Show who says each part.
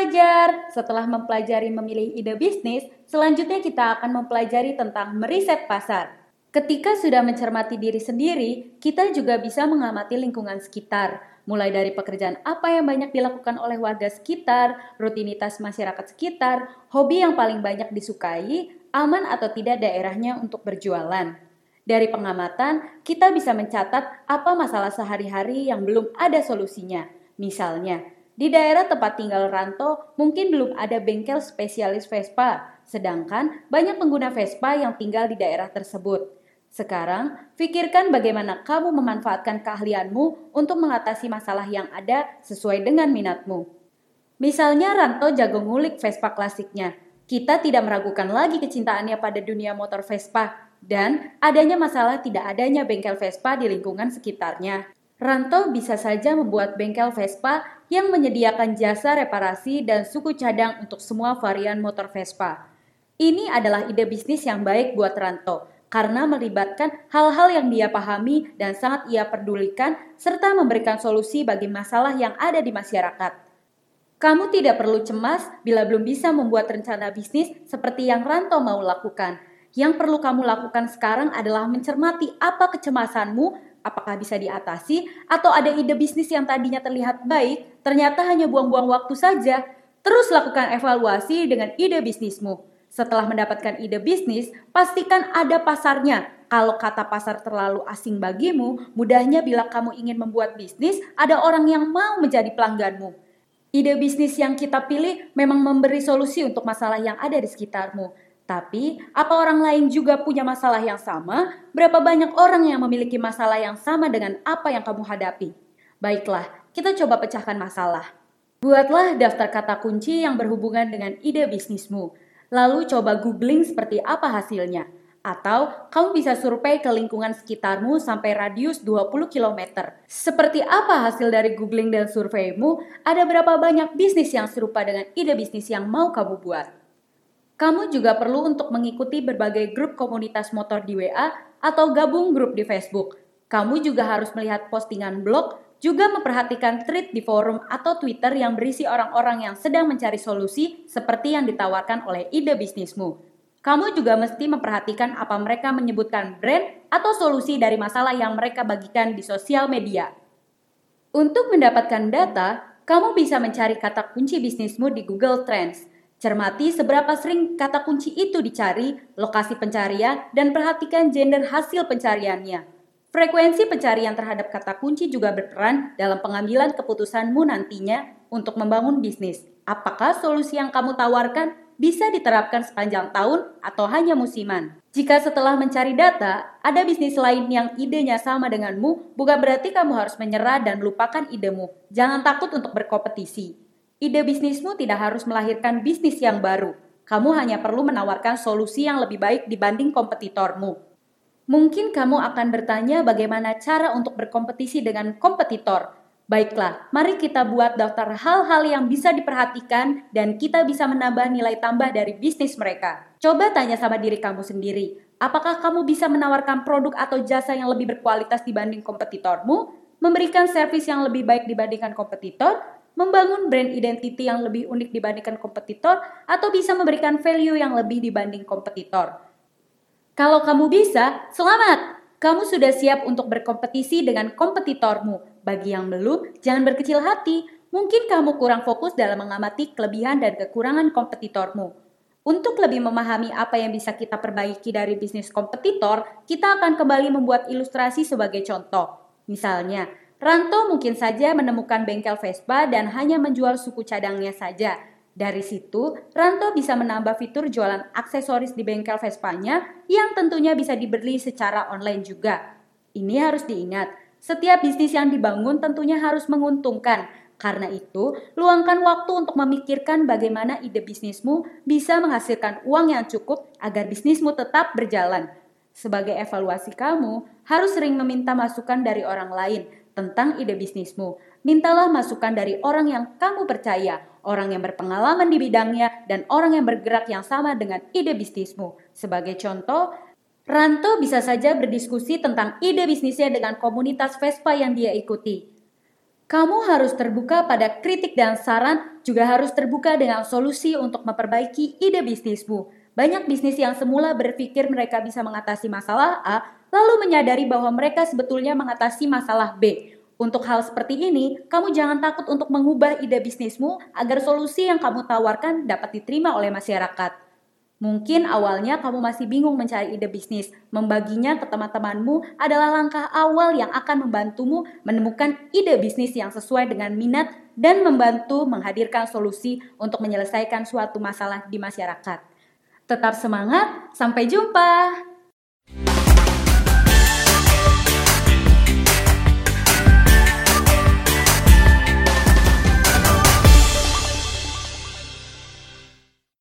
Speaker 1: belajar. Setelah mempelajari memilih ide bisnis, selanjutnya kita akan mempelajari tentang meriset pasar. Ketika sudah mencermati diri sendiri, kita juga bisa mengamati lingkungan sekitar, mulai dari pekerjaan apa yang banyak dilakukan oleh warga sekitar, rutinitas masyarakat sekitar, hobi yang paling banyak disukai, aman atau tidak daerahnya untuk berjualan. Dari pengamatan, kita bisa mencatat apa masalah sehari-hari yang belum ada solusinya. Misalnya, di daerah tempat tinggal Ranto mungkin belum ada bengkel spesialis Vespa, sedangkan banyak pengguna Vespa yang tinggal di daerah tersebut. Sekarang, pikirkan bagaimana kamu memanfaatkan keahlianmu untuk mengatasi masalah yang ada sesuai dengan minatmu. Misalnya Ranto jago ngulik Vespa klasiknya. Kita tidak meragukan lagi kecintaannya pada dunia motor Vespa dan adanya masalah tidak adanya bengkel Vespa di lingkungan sekitarnya. Ranto bisa saja membuat bengkel Vespa yang menyediakan jasa reparasi dan suku cadang untuk semua varian motor Vespa. Ini adalah ide bisnis yang baik buat Ranto karena melibatkan hal-hal yang dia pahami dan sangat ia pedulikan, serta memberikan solusi bagi masalah yang ada di masyarakat. Kamu tidak perlu cemas bila belum bisa membuat rencana bisnis seperti yang Ranto mau lakukan. Yang perlu kamu lakukan sekarang adalah mencermati apa kecemasanmu, apakah bisa diatasi, atau ada ide bisnis yang tadinya terlihat baik, ternyata hanya buang-buang waktu saja. Terus lakukan evaluasi dengan ide bisnismu. Setelah mendapatkan ide bisnis, pastikan ada pasarnya. Kalau kata pasar terlalu asing bagimu, mudahnya bila kamu ingin membuat bisnis, ada orang yang mau menjadi pelangganmu. Ide bisnis yang kita pilih memang memberi solusi untuk masalah yang ada di sekitarmu. Tapi, apa orang lain juga punya masalah yang sama? Berapa banyak orang yang memiliki masalah yang sama dengan apa yang kamu hadapi? Baiklah, kita coba pecahkan masalah. Buatlah daftar kata kunci yang berhubungan dengan ide bisnismu lalu coba googling seperti apa hasilnya. Atau kamu bisa survei ke lingkungan sekitarmu sampai radius 20 km. Seperti apa hasil dari googling dan surveimu? Ada berapa banyak bisnis yang serupa dengan ide bisnis yang mau kamu buat? Kamu juga perlu untuk mengikuti berbagai grup komunitas motor di WA atau gabung grup di Facebook. Kamu juga harus melihat postingan blog juga memperhatikan tweet di forum atau Twitter yang berisi orang-orang yang sedang mencari solusi seperti yang ditawarkan oleh ide bisnismu. Kamu juga mesti memperhatikan apa mereka menyebutkan brand atau solusi dari masalah yang mereka bagikan di sosial media. Untuk mendapatkan data, kamu bisa mencari kata kunci bisnismu di Google Trends. Cermati seberapa sering kata kunci itu dicari, lokasi pencarian, dan perhatikan gender hasil pencariannya. Frekuensi pencarian terhadap kata kunci juga berperan dalam pengambilan keputusanmu nantinya untuk membangun bisnis. Apakah solusi yang kamu tawarkan bisa diterapkan sepanjang tahun atau hanya musiman? Jika setelah mencari data, ada bisnis lain yang idenya sama denganmu, bukan berarti kamu harus menyerah dan lupakan idemu. Jangan takut untuk berkompetisi. Ide bisnismu tidak harus melahirkan bisnis yang baru. Kamu hanya perlu menawarkan solusi yang lebih baik dibanding kompetitormu. Mungkin kamu akan bertanya bagaimana cara untuk berkompetisi dengan kompetitor. Baiklah, mari kita buat daftar hal-hal yang bisa diperhatikan dan kita bisa menambah nilai tambah dari bisnis mereka. Coba tanya sama diri kamu sendiri, apakah kamu bisa menawarkan produk atau jasa yang lebih berkualitas dibanding kompetitormu? Memberikan servis yang lebih baik dibandingkan kompetitor? Membangun brand identity yang lebih unik dibandingkan kompetitor? Atau bisa memberikan value yang lebih dibanding kompetitor? Kalau kamu bisa, selamat! Kamu sudah siap untuk berkompetisi dengan kompetitormu. Bagi yang belum, jangan berkecil hati. Mungkin kamu kurang fokus dalam mengamati kelebihan dan kekurangan kompetitormu. Untuk lebih memahami apa yang bisa kita perbaiki dari bisnis kompetitor, kita akan kembali membuat ilustrasi sebagai contoh. Misalnya, Ranto mungkin saja menemukan bengkel Vespa dan hanya menjual suku cadangnya saja. Dari situ, Ranto bisa menambah fitur jualan aksesoris di bengkel Vespanya yang tentunya bisa dibeli secara online juga. Ini harus diingat, setiap bisnis yang dibangun tentunya harus menguntungkan. Karena itu, luangkan waktu untuk memikirkan bagaimana ide bisnismu bisa menghasilkan uang yang cukup agar bisnismu tetap berjalan. Sebagai evaluasi kamu, harus sering meminta masukan dari orang lain tentang ide bisnismu. Mintalah masukan dari orang yang kamu percaya, orang yang berpengalaman di bidangnya, dan orang yang bergerak yang sama dengan ide bisnismu. Sebagai contoh, Ranto bisa saja berdiskusi tentang ide bisnisnya dengan komunitas Vespa yang dia ikuti. Kamu harus terbuka pada kritik dan saran, juga harus terbuka dengan solusi untuk memperbaiki ide bisnismu. Banyak bisnis yang semula berpikir mereka bisa mengatasi masalah A, lalu menyadari bahwa mereka sebetulnya mengatasi masalah B. Untuk hal seperti ini, kamu jangan takut untuk mengubah ide bisnismu agar solusi yang kamu tawarkan dapat diterima oleh masyarakat. Mungkin awalnya kamu masih bingung mencari ide bisnis. Membaginya ke teman-temanmu adalah langkah awal yang akan membantumu menemukan ide bisnis yang sesuai dengan minat dan membantu menghadirkan solusi untuk menyelesaikan suatu masalah di masyarakat. Tetap semangat, sampai jumpa!